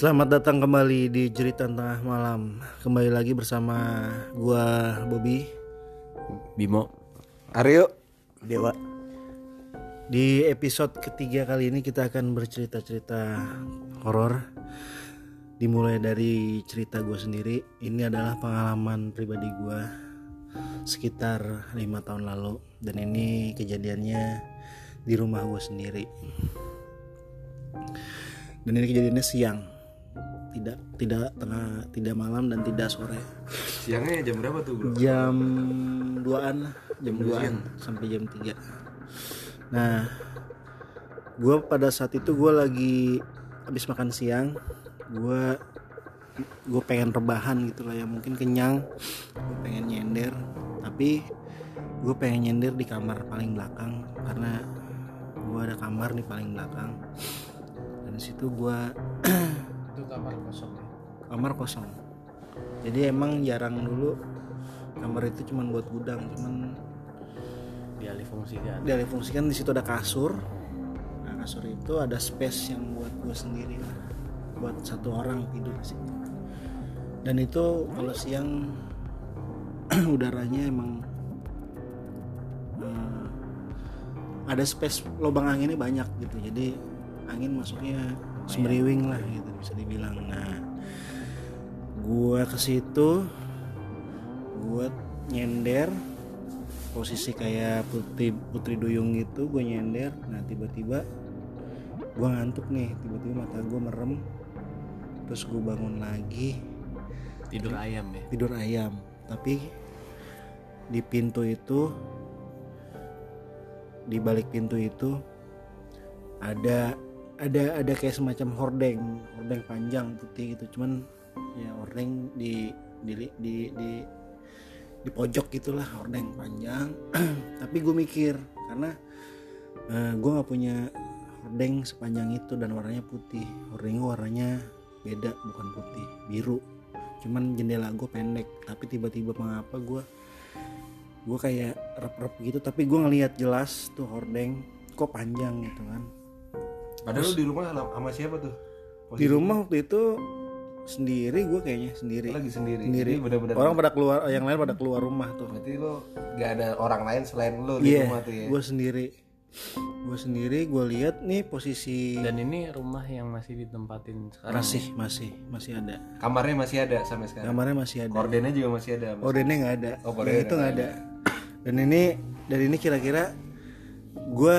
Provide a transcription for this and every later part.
Selamat datang kembali di Jeritan Tengah Malam. Kembali lagi bersama gua Bobby Bimo Aryo Dewa. Di episode ketiga kali ini kita akan bercerita-cerita horor. Dimulai dari cerita gua sendiri. Ini adalah pengalaman pribadi gua sekitar lima tahun lalu dan ini kejadiannya di rumah gua sendiri. Dan ini kejadiannya siang. Tidak tidak tengah tidak malam dan tidak sore. Siangnya jam berapa tuh bro? jam 2an lah jam 2an sampai jam 3 nah gue pada saat itu gue lagi habis makan siang gue gue pengen rebahan gitu lah ya mungkin kenyang gue pengen nyender tapi gue pengen nyender di kamar paling belakang karena gue ada kamar nih paling belakang dan situ gue itu kamar kosong ya? Kamar kosong. Jadi emang jarang dulu. Kamar itu cuman buat gudang cuman dialih fungsikan. dialih fungsikan di situ ada kasur. Nah kasur itu ada space yang buat gue sendiri lah buat satu orang tidur di situ. Dan itu kalau siang udaranya emang eh, ada space lubang anginnya banyak gitu. Jadi angin masuknya semeriwing lah gitu bisa dibilang. Nah gua ke situ gua nyender posisi kayak putri putri duyung gitu gue nyender. Nah tiba-tiba gua ngantuk nih tiba-tiba mata gua merem. Terus gue bangun lagi. Tidur ayam ya? Tidur ayam. Tapi di pintu itu di balik pintu itu ada ada ada kayak semacam hordeng hordeng panjang putih gitu. Cuman ya hordeng di di di di, di pojok gitulah hordeng panjang. Tapi gue mikir karena gue nggak punya hordeng sepanjang itu dan warnanya putih. Hordeng warnanya beda bukan putih biru. Cuman jendela gue pendek tapi tiba-tiba mengapa gue gue kayak rep-rep gitu. Tapi gue ngelihat jelas tuh hordeng kok panjang gitu kan Padahal lu di rumah sama- sama siapa tuh? di rumah waktu itu sendiri gue kayaknya sendiri lagi sendiri. sendiri Jadi bener-bener orang pada keluar yang lain pada keluar rumah tuh berarti lu gak ada orang lain selain lu di iya rumah tuh ya. gue sendiri gue sendiri gue lihat nih posisi dan ini rumah yang masih ditempatin sekarang masih masih masih ada Kamarnya masih ada sampai sekarang. kamarnya masih ada Kordennya juga masih ada. Mas. Ordennya nggak ada. Oh, itu nggak ada. Dan ini dari ini kira-kira gue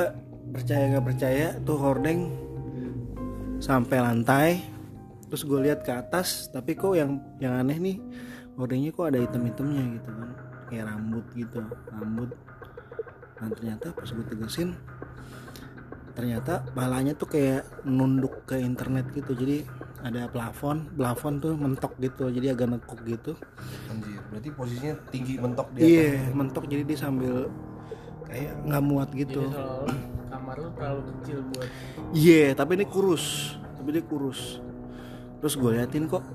percaya nggak percaya tuh hordeng sampai lantai. Terus gue lihat ke atas, tapi kok yang yang aneh nih hordengnya kok ada hitam-hitamnya gitu kan, kayak rambut gitu, rambut. Dan ternyata pas gue tegesin, ternyata palanya tuh kayak nunduk ke internet gitu, jadi ada plafon, plafon tuh mentok gitu, jadi agak nekuk gitu. Anjir, berarti posisinya tinggi mentok di Iya, mentok jadi dia sambil kayak nggak muat gitu. jadi kamar lu terlalu kecil buat Iya, tapi ini kurus, tapi dia kurus. Terus gue liatin kok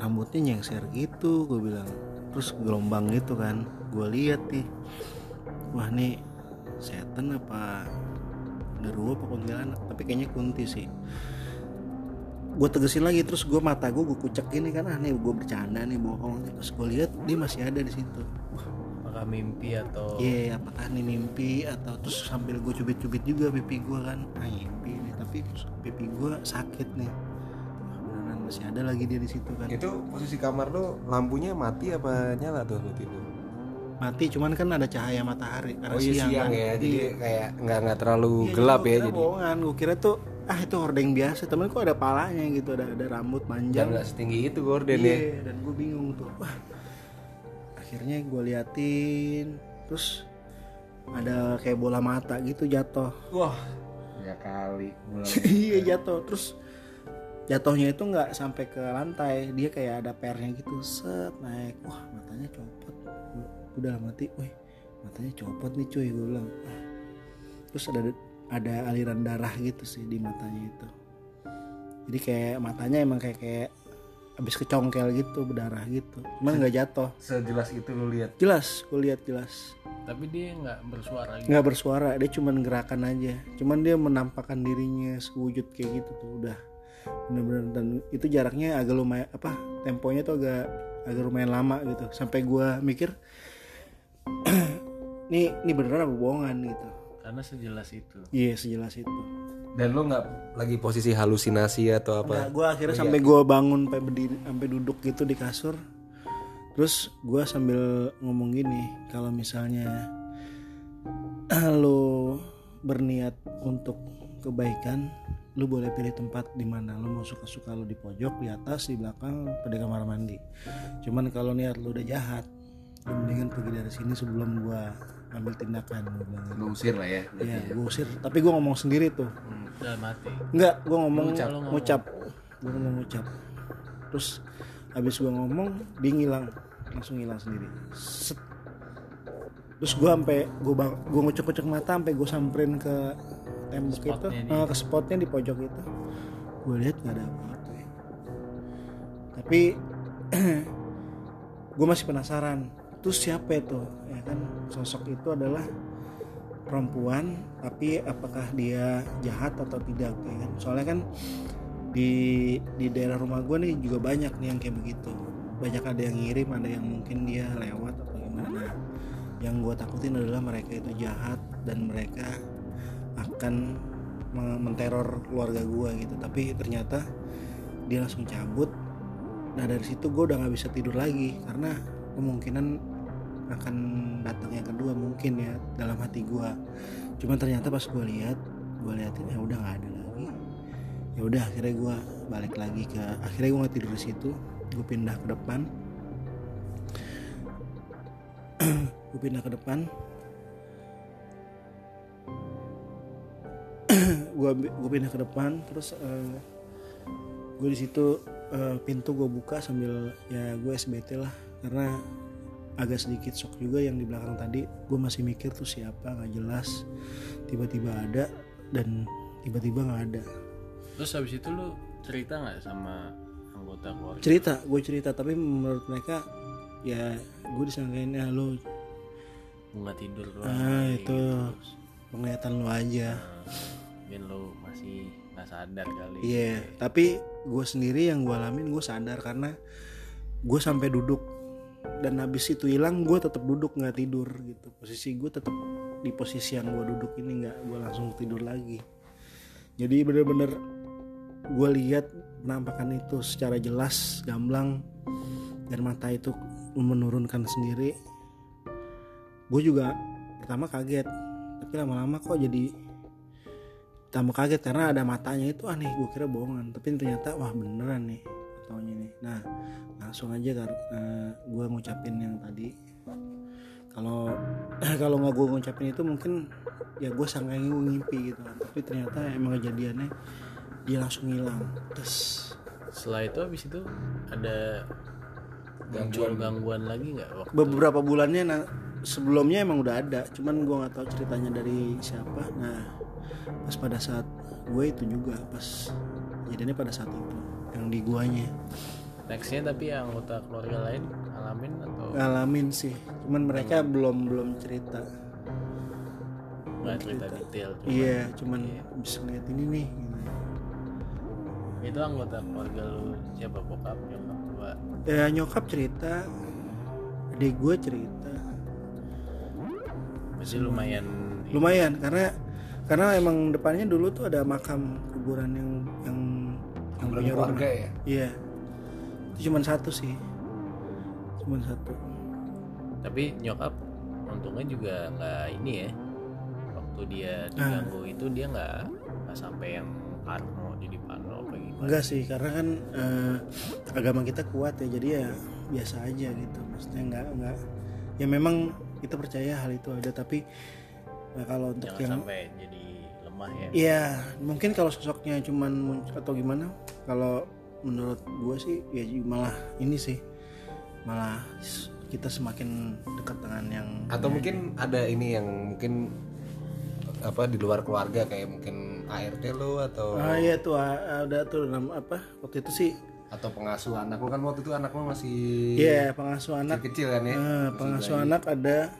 rambutnya nyengser gitu, gue bilang. Terus gelombang gitu kan, gue lihat nih. Wah nih setan apa deruwo apa kuntilanak? Tapi kayaknya kunti sih. Gue tegesin lagi terus gue mata gue gue kucek ini kan ah nih gue bercanda nih bohong. Terus gue lihat dia masih ada di situ. Apakah mimpi atau Iya, apakah ini mimpi atau terus sambil gue cubit-cubit juga pipi gue kan, ah mimpi nih, tapi pipi gue sakit nih. Beneran masih ada lagi dia di situ kan. Itu posisi kamar lu lampunya mati apa nyala tuh lu tidur? Mati cuman kan ada cahaya matahari karena Oh iya siang, siang kan. ya, jadi Iya. kayak nggak nggak terlalu Iya, gelap ya jadi. bohongan, gue kira tuh ah itu hordeng biasa, temen kok ada palanya gitu, ada ada rambut Dan panjang. nggak setinggi itu gorden Iya, ya. dan gue bingung tuh. Wah. Akhirnya gue liatin, terus ada kayak bola mata gitu jatuh. Wah, ya kali. iya jatuh. Terus jatuhnya itu nggak sampai ke lantai. Dia kayak ada pernya gitu. Set naik. Wah matanya copot. Udah mati. Wih matanya copot nih cuy gue bilang. "Ah." terus ada ada aliran darah gitu sih di matanya itu. Jadi kayak matanya emang kayak kayak habis kecongkel gitu berdarah gitu. Cuman nggak jatuh. Sejelas itu lu lihat. jelas gue lihat jelas. Tapi dia nggak bersuara gitu? Nggak bersuara dia cuman gerakan aja. Cuman dia menampakkan dirinya sewujud kayak gitu tuh udah. Bener-bener dan itu jaraknya agak lumayan apa temponya tuh agak agak lumayan lama gitu. Sampai gua mikir nih ini beneran apa bohongan? gitu karena sejelas itu. Iya sejelas itu. Dan lu nggak lagi posisi halusinasi atau Nah, apa? gue akhirnya sampai gue bangun sampai berdiri sampai duduk gitu di kasur. Terus gue sambil ngomong gini kalau misalnya lo berniat untuk kebaikan lu boleh pilih tempat di mana lu mau suka-suka lu di pojok di atas di belakang pada kamar mandi. Cuman kalau niat lu udah jahat lu mendingan pergi dari sini sebelum gua ambil tindakan. Lu usir lah ya. Iya, gue usir. Tapi gue ngomong sendiri tuh. hmm, udah mati Enggak, gue ngomong Ngucap, ngucap. Gue ngomong ngucap. Terus habis gue ngomong, dia ngilang, langsung ngilang sendiri. Set. Terus gue sampai gue bang, gue ngucek-ngucek mata sampai gue samperin ke tembok itu, Spotnya dia. eh, ke spotnya di pojok itu. Gue lihat nggak ada apa-apa. ya. Tapi gue masih penasaran. Terus siapa itu? Ya kan sosok itu adalah perempuan tapi apakah dia jahat atau tidak ya kan? Soalnya kan di di daerah rumah gue nih juga banyak nih yang kayak begitu. Banyak ada yang ngirim ada yang mungkin dia lewat atau gimana. Yang gue takutin adalah mereka itu jahat dan mereka akan me- menteror keluarga gue gitu. Tapi ternyata dia langsung cabut. Nah dari situ gue udah nggak bisa tidur lagi karena kemungkinan akan datang yang kedua mungkin ya dalam hati gua. Cuman ternyata pas gue lihat gue liatin ya udah nggak ada lagi. Ya udah akhirnya gua balik lagi ke akhirnya gue nggak tidur di situ. Gue pindah ke depan. Gue pindah ke depan. Gue gue pindah ke depan terus gue di situ eh, pintu gue buka sambil ya gue SBT lah. Karena agak sedikit shock juga yang di belakang tadi. Gue masih mikir tuh siapa nggak jelas. Tiba-tiba ada dan tiba-tiba nggak ada. Terus habis itu lu cerita nggak sama anggota keluarga? Cerita gue cerita. Tapi menurut mereka ya gue disangkain ya lo Lu nggak tidur doang ah itu gitu. penglihatan lo aja. Mungkin lu masih nggak sadar kali. Iya tapi gue sendiri yang gue alamin gue sadar karena gue sampai duduk dan habis itu hilang gue tetap duduk nggak tidur gitu. Posisi gue tetap di posisi yang gue duduk ini nggak. Gue langsung tidur lagi. Jadi bener-bener gue lihat penampakan itu secara jelas gamblang dan mata itu menurunkan sendiri. Gue juga pertama kaget tapi lama-lama kok jadi tambah kaget karena ada matanya itu aneh gue kira bohongan. Tapi ternyata wah beneran nih nih nah langsung aja kar gue ngucapin yang tadi. Kalau kalau nggak gue ngucapin itu mungkin ya gue sangkain gue ngimpi gitu kan. Tapi ternyata emang kejadiannya dia langsung hilang. Terus setelah itu habis itu ada gangguan. gangguan lagi nggak waktu? Beberapa bulannya nah, sebelumnya emang udah ada. Cuman gue nggak tahu ceritanya dari siapa. Nah pas pada saat gue itu juga pas jadinya pada saat itu yang di guanya. Nextnya tapi anggota keluarga lain alamin atau? Ngalamin sih cuman mereka belum belum cerita. Nggak cerita detail cuma iya cuman bisa ngeliat ini nih gitu. itu anggota keluarga lu siapa? Bokap nyokap tua? Ya nyokap cerita adik gue cerita. Masih lumayan lumayan karena karena emang depannya dulu tuh ada makam kuburan yang yang yang punya rumah keluarga ya. iya. Itu cuman satu sih. Cuman satu. Tapi nyokap untungnya juga nggak ini ya. Waktu dia Ah. diganggu itu dia nggak nggak sampai yang parno jadi parno apa gimana? Enggak sih karena kan eh, agama kita kuat ya jadi ya biasa aja gitu. Maksudnya enggak enggak ya memang kita percaya hal itu ada tapi eh, kalau untuk jangan yang sampai jadi lemah ya. Iya, mungkin kalau sosoknya cuman muncul atau gimana? Kalau menurut gue sih ya malah ini sih malah kita semakin dekat dengan yang Atau mungkin ada ini yang mungkin apa di luar keluarga kayak mungkin ART lo atau ah iya tuh ah, ada tuh nama apa waktu itu sih. Atau pengasuh anak lo kan waktu itu anak lo masih iya pengasuh anak. kecil kan ya Eh, pengasuh anak ada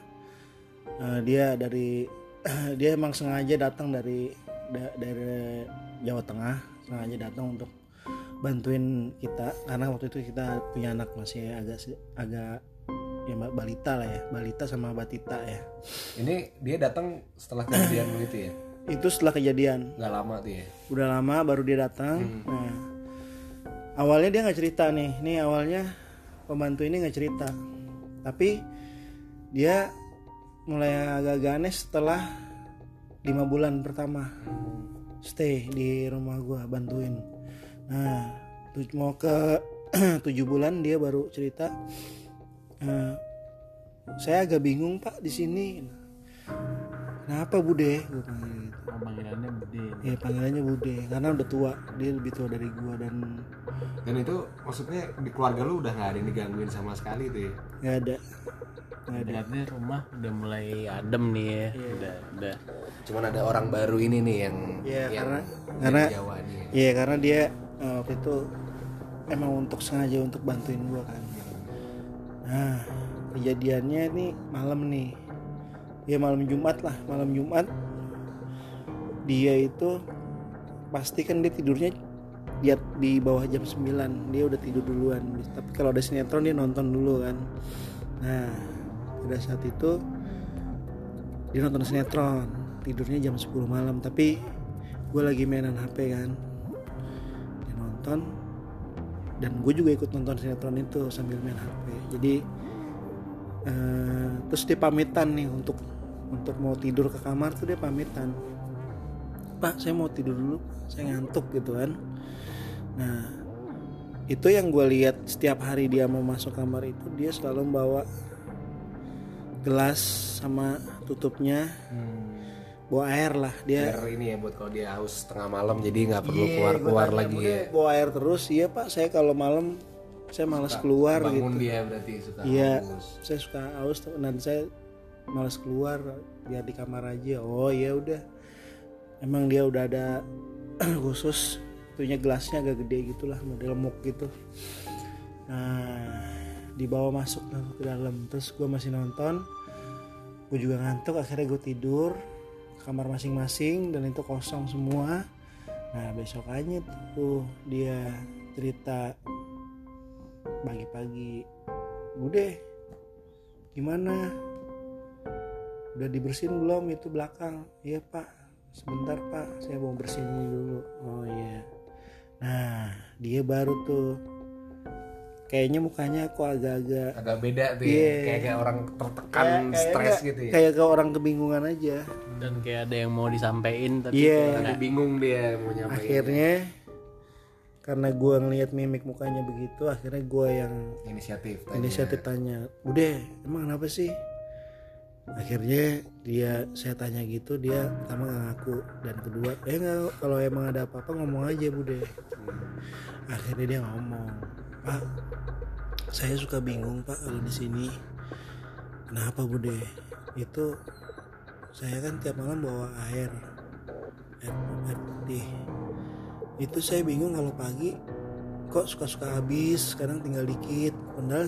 eh, dia dari dia emang sengaja datang dari da- dari Jawa Tengah sengaja datang untuk bantuin kita karena waktu itu kita punya anak masih agak agak ya mbak balita lah ya balita sama batita ya. Ini dia datang setelah kejadian lo itu ya? Itu setelah kejadian. Nggak lama tuh ya? Udah lama baru dia datang. Nah awalnya dia nggak cerita nih. Ini awalnya pembantu ini nggak cerita. Tapi dia mulai agak-agak aneh setelah lima bulan pertama stay di rumah gua bantuin. Nah mau ke tujuh bulan dia baru cerita "Eh, saya agak bingung pak di sini. Kenapa bude? Gue panggil gitu. Oh, panggilannya Bude. ya panggilannya bude karena udah tua dia lebih tua dari gua dan dan itu maksudnya di keluarga lu udah nggak ada yang digangguin sama sekali tuh ya? Nggak ada Berarti rumah udah mulai adem nih ya. Udah, udah. cuman ada orang baru ini nih yang Iya, yang karena- karena- Jawa nih ya. Iya karena dia eh, waktu itu emang untuk sengaja untuk bantuin gua kan. Nah kejadiannya ini malam nih, ya malam Jumat lah, malam Jumat dia itu pasti kan dia tidurnya dia di bawah jam 9 dia udah tidur duluan tapi kalau ada sinetron dia nonton dulu kan nah pada saat itu dia nonton sinetron tidurnya jam 10 malam tapi gue lagi mainan HP kan. Dia nonton dan gue juga ikut nonton sinetron itu sambil main HP jadi eh, terus dia pamitan nih untuk untuk mau tidur ke kamar tuh dia pamitan. Pak saya mau tidur dulu saya ngantuk gitu kan. Nah itu yang gue lihat setiap hari dia mau masuk kamar itu dia selalu bawa gelas sama tutupnya. Bawa air lah dia biar ini ya buat kalau dia haus tengah malam jadi nggak perlu Iya, keluar keluar lagi "Bude, ya. bawa air terus iya pak. Saya kalau malam saya malas keluar gitu. bangun dia berarti suka Iya, haus. saya suka haus dan saya malas keluar biar di kamar aja. Oh ya udah, emang dia udah ada khusus, itunya gelasnya agak gede gitulah, model muk gitu. Nah, dibawa masuk ke dalam, terus gue masih nonton, gue juga ngantuk, akhirnya gue tidur kamar masing-masing dan itu kosong semua. Nah besokannya tuh dia cerita pagi-pagi Bude gimana? Udah dibersihin belum itu belakang? Iya pak. Sebentar pak. Saya mau bersihin dulu. Oh iya. Nah dia baru tuh kayaknya mukanya kok agak-agak agak beda tuh ya. Iya. kayak, kayak orang tertekan kayak- stres gitu ya. kayak ke orang kebingungan aja. Dan kayak ada yang mau disampaikan tapi Iya. Lagi bingung dia mau nyampein akhirnya karena gua ngelihat mimik mukanya begitu akhirnya gua yang inisiatif tanya. inisiatif tanya Bude emang kenapa sih? Akhirnya dia saya tanya gitu dia pertama nggak ngaku dan kedua eh nggak kalau emang ada apa-apa ngomong aja Bude. Akhirnya dia ngomong Pak saya suka bingung Pak kalau di sini. Kenapa Bude? Itu saya kan tiap malam bawa air air, air putih. Itu saya bingung kalau pagi kok suka-suka habis kadang tinggal dikit. Padahal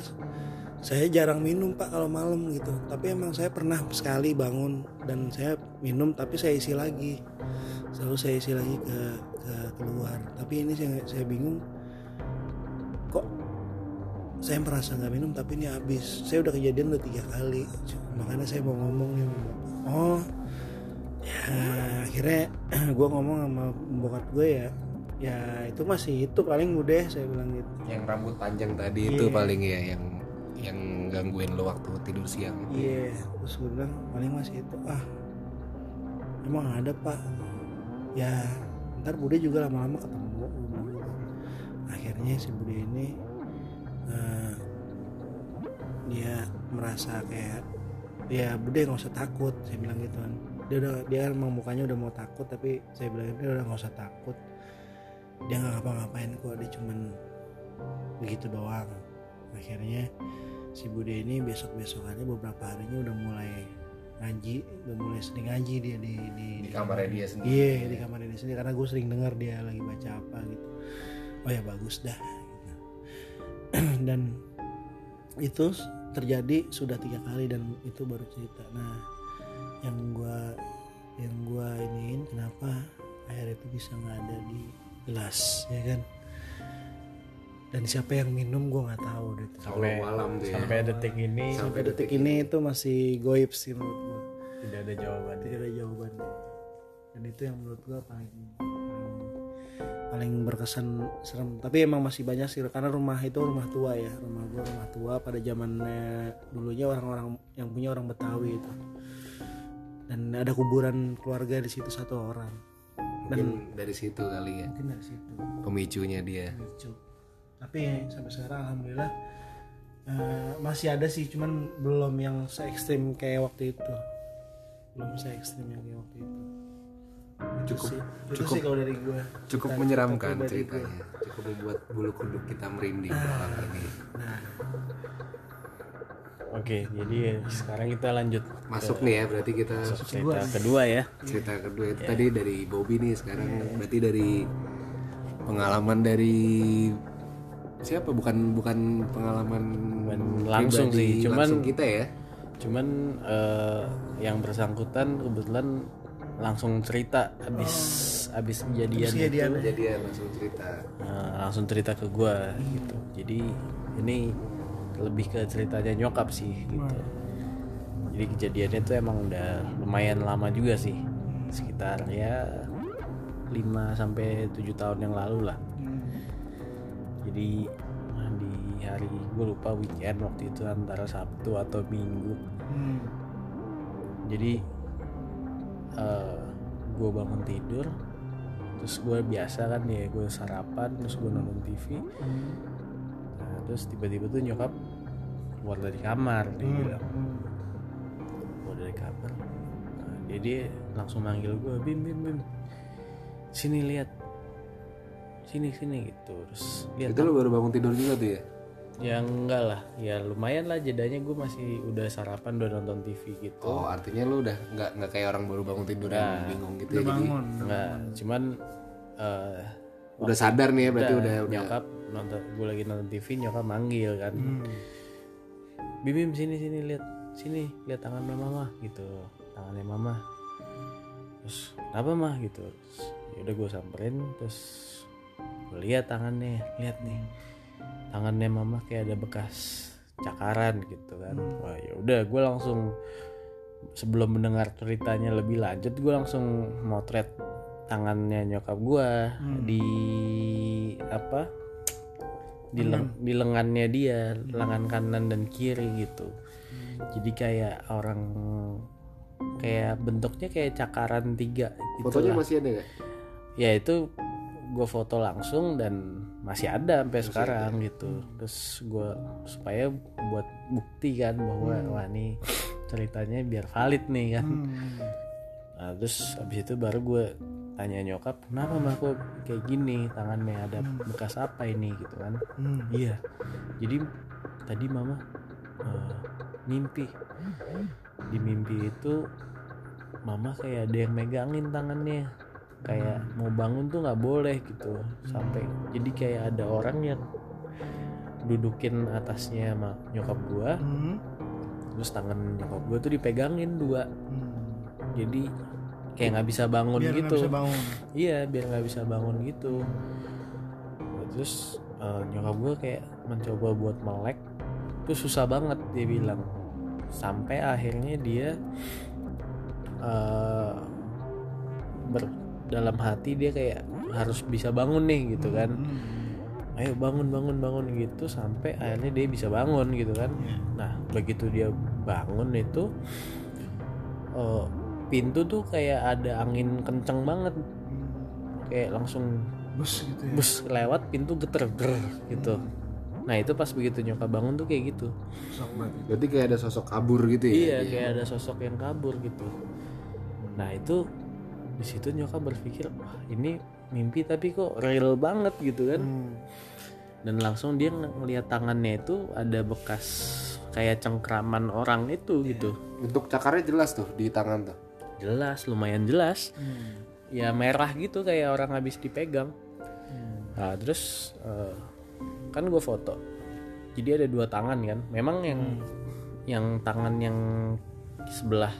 saya jarang minum pak kalau malam gitu. Tapi emang saya pernah sekali bangun dan saya minum tapi saya isi lagi. Selalu saya isi lagi ke ke keluar. Tapi ini saya saya bingung kok saya merasa nggak minum tapi ini habis. Saya udah kejadian udah tiga kali. Makanya saya mau ngomong nih bapak. oh ya akhirnya gue ngomong sama bokap gue ya. Ya itu masih itu paling udah saya bilang gitu. Yang rambut panjang tadi Iya. itu paling ya yang yang gangguin lo waktu tidur siang. Iya, terus gue bilang paling masih itu. Ah emang ada pak. Ya ntar bude juga lama-lama ketemu. Akhirnya si bude ini eh, dia merasa kayak ya bude nggak usah takut saya bilang gitu kan. Dia udah dia emang mukanya udah mau takut tapi saya bilang dia udah nggak usah takut. Dia nggak ngapa-ngapain kok dia cuman begitu doang. Akhirnya si Bude ini besok besokannya beberapa harinya udah mulai ngaji udah mulai sering ngaji dia di di, Di kamarnya dia sendiri. iya di kamarnya dia sendiri karena gue sering dengar dia lagi baca apa gitu oh ya bagus dah. Gitu. dan itu terjadi sudah tiga kali dan itu baru cerita. Nah yang gua yang gua iniin kenapa air itu bisa nggak ada di gelas ya kan? Dan siapa yang minum gua nggak tahu deh sampai malam tuh ya. sampai detik ini. Sampai detik ini itu masih goib sih menurut gua. Tidak ada jawaban. Tidak ada jawabannya dan itu yang menurut gua paling paling, berkesan serem. Tapi emang masih banyak sih karena rumah itu rumah tua ya rumah gua rumah tua. Pada zamannya dulunya orang-orang yang punya orang Betawi itu. Dan ada kuburan keluarga di situ satu orang. Mungkin dari situ kali ya. mungkin dari situ. Pemicunya dia. lucu tapi sampai sekarang alhamdulillah eh, masih ada sih cuman belum yang se ekstrim kayak waktu itu. Belum se ekstrim yang kayak waktu Itu Cukup sih. itu cukup sih kalau dari gue cukup menyeramkan ceritanya. Cukup membuat bulu kuduk kita merinding malam ini. nah. Oke jadi sekarang kita lanjut Masuk nih ya berarti kita ke cerita kedua ya. Cerita kedua itu tadi dari Bobby nih sekarang. Berarti dari pengalaman dari siapa? Bukan bukan pengalaman Bukan langsung sih, cuman- langsung kita ya? cuman eh, yang bersangkutan kebetulan langsung cerita abis abis kejadian kejadian itu. Jadi ya langsung cerita. Eh, langsung cerita ke gua gitu. Jadi ini lebih ke ceritanya nyokap sih gitu. Jadi kejadiannya tuh emang udah lumayan lama juga sih. Sekitar ya 5 sampai 7 tahun yang lalu lah. Jadi nah, di hari gue lupa weekend waktu itu antara Sabtu atau Minggu. Hmm. jadi gue bangun tidur terus gue biasa kan ya gue sarapan terus gue nonton TV nah, terus tiba-tiba tuh nyokap keluar dari kamar dia bilang. Keluar dari kamar. Nah, dia dia langsung manggil gue bim bim bim sini lihat. Sini sini gitu. Terus lihat itu lu baru bangun tidur juga tuh ya ya enggak lah. Ya lumayan lah jedanya. Gue masih udah sarapan udah nonton TV gitu. Oh artinya lu udah nggak nggak kayak orang baru bangun tidur yang bingung gitu ya jadi bangun Enggak, cuman eh udah sadar nih ya berarti udah udah nyokap nonton gue lagi nonton TV nyokap manggil kan. Hmm. bim bim sini sini lihat sini lihat tangannya mama gitu. Tangannya mama. Terus kenapa mah? gitu. Terus, ya udah gue samperin. Terus gue lihat tangannya lihat nih tangannya mama kayak ada bekas cakaran gitu kan. Wah ya udah gue langsung sebelum mendengar ceritanya lebih lanjut gue langsung motret tangannya nyokap gue di apa di, leng- di lengannya dia lengan kanan dan kiri gitu. Jadi kayak orang kayak bentuknya kayak cakaran tiga gitu fotonya lah. masih ada nggak? Ya itu gue foto langsung dan masih ada sampai sekarang gitu. Terus gue supaya buat bukti kan bahwa wah ini ceritanya biar valid nih kan. Hmm. Nah, terus abis itu baru gue tanya nyokap kenapa mah kok kayak gini? Tangannya ada bekas apa ini? Gitu kan. Hmm. iya. Jadi tadi mama eh, mimpi. Di mimpi itu mama kayak ada yang megangin tangannya kayak mau bangun tuh nggak boleh gitu sampai jadi kayak ada orang yang dudukin atasnya sama nyokap gua Hmm. terus tangan nyokap gua tuh dipegangin dua. Hmm. jadi kayak nggak bisa bangun biar gitu. bisa bangun. Iya biar nggak bisa bangun gitu. Nah, terus eh, nyokap gue kayak mencoba buat melek itu susah banget dia bilang. Sampai akhirnya dia eh, ber dalam hati dia kayak harus bisa bangun nih gitu kan. Hmm. ayo bangun bangun bangun gitu sampai akhirnya dia bisa bangun gitu kan. Nah begitu dia bangun itu eh, pintu tuh kayak ada angin kenceng banget. Kayak langsung bus gitu ya. bus lewat pintu geter ger gitu. Nah itu pas begitu nyokap bangun tuh kayak gitu. Berarti kayak ada sosok kabur gitu ya? Iya. kayak ada sosok yang kabur gitu. Nah itu di situ nyokap berpikir wah ini mimpi tapi kok real banget gitu kan Hmm. dan langsung dia ng- ngelihat tangannya itu ada bekas kayak cengkraman orang itu gitu Untuk cakarnya jelas tuh di tangan tuh. jelas lumayan jelas Hmm. ya merah gitu kayak orang habis dipegang Hmm. nah terus eh, kan gue foto jadi ada dua tangan kan memang yang yang tangan yang sebelah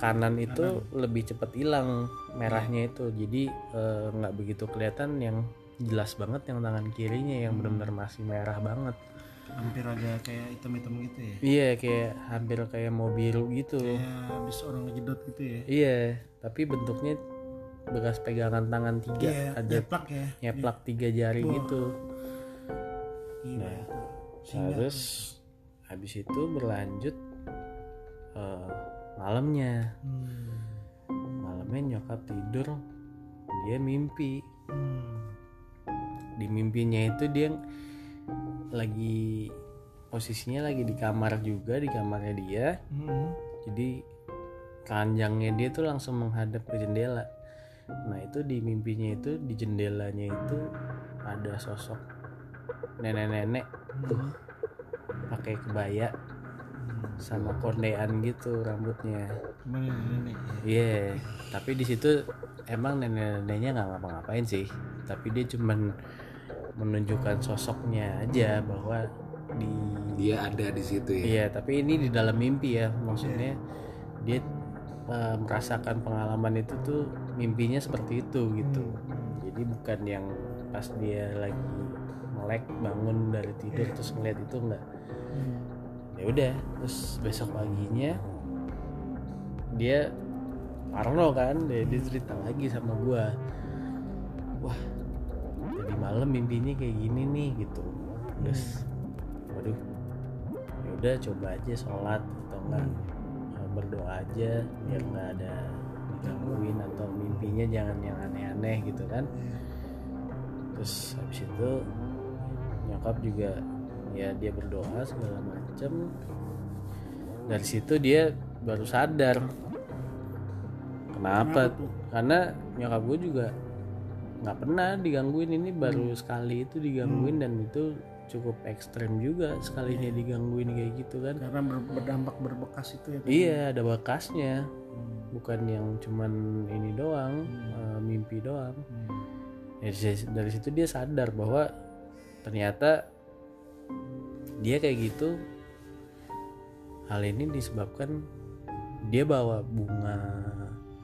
kanan itu lebih cepat hilang merahnya itu. Jadi eh, nggak begitu kelihatan yang jelas banget yang tangan kirinya yang benar-benar masih merah banget. Hampir agak kayak hitam-hitam gitu ya? Iya kayak hampir kayak mau biru gitu. Kayak habis orang ngejedot gitu ya? Iya tapi bentuknya bekas pegangan tangan tiga. Iya, ada nyeplak ya? nyeplak tiga jari gitu. Gila. Nah, terus habis itu berlanjut eh, malamnya. Hmm. malamnya nyokap tidur dia mimpi. Hmm. di mimpinya itu dia lagi posisinya lagi di kamar juga di kamarnya dia. Hmm. jadi keranjangnya dia tuh langsung menghadap ke jendela. Nah itu di mimpinya itu di jendelanya itu ada sosok nenek-nenek. Tuh pakai kebaya sama kondean gitu rambutnya. Nenek ya? Iya, tapi di situ emang nenek-neneknya nggak ngapa-ngapain sih, tapi dia cuman menunjukkan sosoknya aja bahwa di Dia ada di situ ya. iya, tapi ini di dalam mimpi ya, maksudnya dia eh, merasakan pengalaman itu tuh mimpinya seperti itu gitu, jadi bukan yang pas dia lagi melek bangun dari tidur terus ngeliat itu enggak ya udah terus besok paginya dia Parno kan dia, dia cerita lagi sama gua. Wah tadi malam mimpinya kayak gini nih gitu. Terus waduh ya udah coba aja sholat atau enggak. Eh, berdoa aja biar nggak ada digangguin atau mimpinya jangan yang aneh-aneh gitu kan. Terus habis itu nyokap juga ya dia berdoa segala macem. Dari situ dia baru sadar. Kenapa? Karena nyokap gue juga nggak pernah digangguin. Ini baru sekali itu digangguin dan itu cukup ekstrem juga sekalinya digangguin kayak gitu kan. Karena ber- berdampak berbekas itu ya Pak? iya ada bekasnya. Bukan yang cuman ini doang eh, mimpi doang. Hmm. Ya, dari- dari situ dia sadar bahwa ternyata dia kayak gitu hal ini disebabkan dia bawa bunga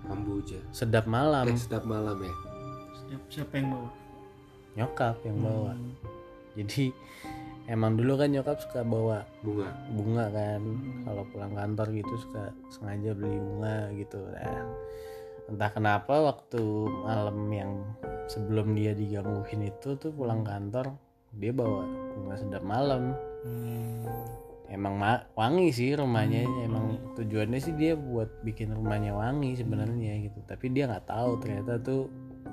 Kambuja. sedap malam Eh, sedap malam ya. siapa, siapa yang bawa nyokap yang bawa jadi emang dulu kan nyokap suka bawa Bunga. bunga kan kalau pulang kantor gitu suka sengaja beli bunga gitu nah entah kenapa waktu malam yang sebelum dia digangguin itu tuh pulang kantor dia bawa bunga sedap malam Hmm. Emang ma- wangi sih rumahnya emang tujuannya sih dia buat bikin rumahnya wangi sebenarnya gitu. Tapi dia nggak tahu ternyata tuh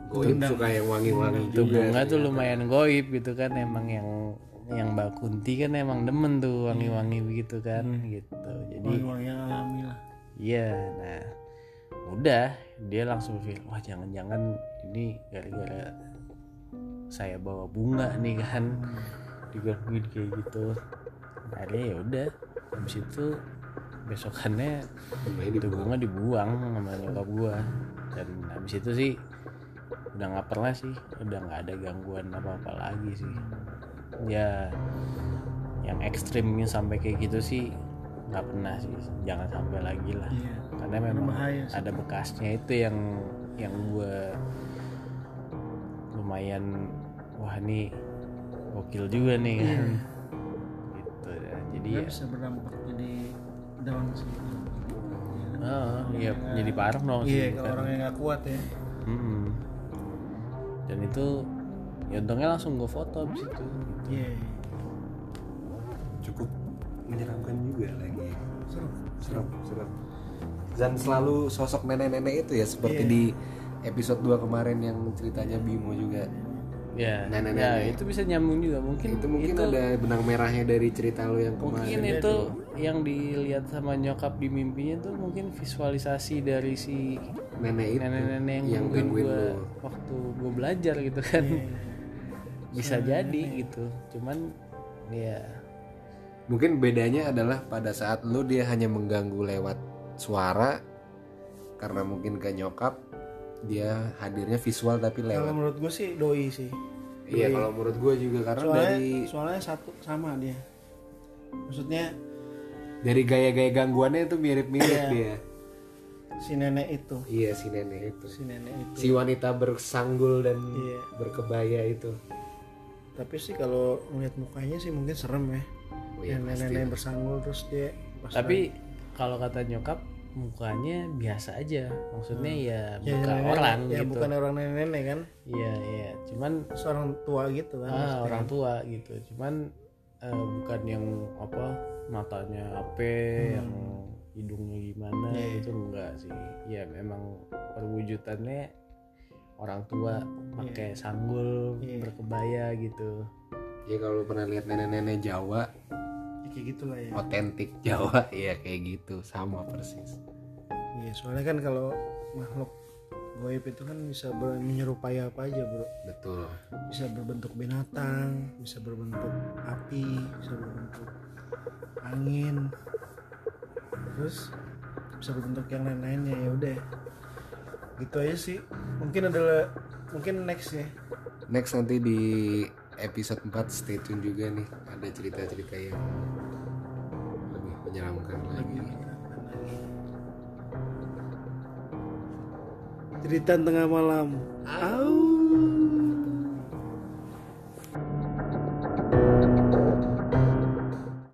Goib suka yang wangi-wangi tuh juga. bunga tuh lumayan goib gitu kan emang yang yang Mbak Kunti kan emang demen tuh wangi-wangi begitu kan gitu. Jadi Wangi-wangi yang alami lah iya nah udah dia langsung pikir wah jangan-jangan ini gara-gara saya bawa bunga nih kan digangguin kayak gitu akhirnya ya udah habis itu besokannya itu dibuang. bunga dibuang sama nyokap gua dan habis itu sih udah nggak pernah sih udah nggak ada gangguan apa apa lagi sih ya yang ekstrimnya sampai kayak gitu sih nggak pernah sih jangan sampai lagi lah iya karena memang bahaya sih. ada bekasnya itu yang yang gua lumayan wah ini gokil juga nih kan gitu ya. jadi Dia ya bisa berdampak jadi down sih oh, iya jadi parah dong iya sih kalau kan. orang yang nggak kuat ya Mm-mm. Dan itu ya untungnya langsung gue foto abis itu. iya Cukup menyeramkan juga lagi. seru Serem, serem. Dan selalu sosok nenek-nenek itu ya seperti Iya. di episode 2 kemarin yang ceritanya Bimo juga. Ya, Nenek-nenek. ya itu bisa nyambung juga. Mungkin Itu mungkin ada benang merahnya dari cerita lo yang kemarin. mungkin itu yang dilihat sama nyokap di mimpinya tuh mungkin visualisasi dari si Nenek itu nenek-nenek yang, yang gangguin lo. waktu gue belajar gitu kan. Iya. bisa jadi gitu. Cuman ya mungkin bedanya adalah pada saat lu dia hanya mengganggu lewat suara karena mungkin ke nyokap dia hadirnya visual tapi kalau lewat. menurut gue sih doi sih. Iya kalau menurut gue juga karena soalnya dari soalnya satu sama dia. Maksudnya dari gaya-gaya gangguannya itu mirip-mirip Iya. dia. Si nenek itu. Iya si nenek itu. Si nenek itu. Si wanita bersanggul dan Iya. berkebaya itu. Tapi sih kalau ngeliat mukanya sih mungkin serem ya. Oh iya yang pasti. nenek bersanggul terus dia pas tapi kalau kata nyokap mukanya biasa aja. Maksudnya ya Ya, bukan nenek- orang ya gitu. bukan orang nenek-nenek kan? Iya iya. Cuman seorang tua gitu kan ah, orang tua gitu. Cuman eh, bukan yang apa matanya apa yang hidungnya gimana Hmm. Iya, iya. itu enggak sih. Ya memang perwujudannya orang tua pakai sanggul Iya. berkebaya gitu. Ya kalau pernah lihat nenek-nenek Jawa Ya, kayak gitulah ya. Otentik Jawa ya kayak gitu. Sama persis. Iya soalnya kan kalau makhluk goib itu kan bisa ber- menyerupai apa aja bro. Betul. Bisa berbentuk binatang bisa berbentuk api bisa berbentuk angin. Terus bisa berbentuk yang lain-lainnya ya udah. Gitu aja sih. Mungkin adalah mungkin next ya. Next nanti di episode 4 stay tune juga nih. Ada cerita-cerita yang menyeramkan lagi. Cerita tengah malam. Au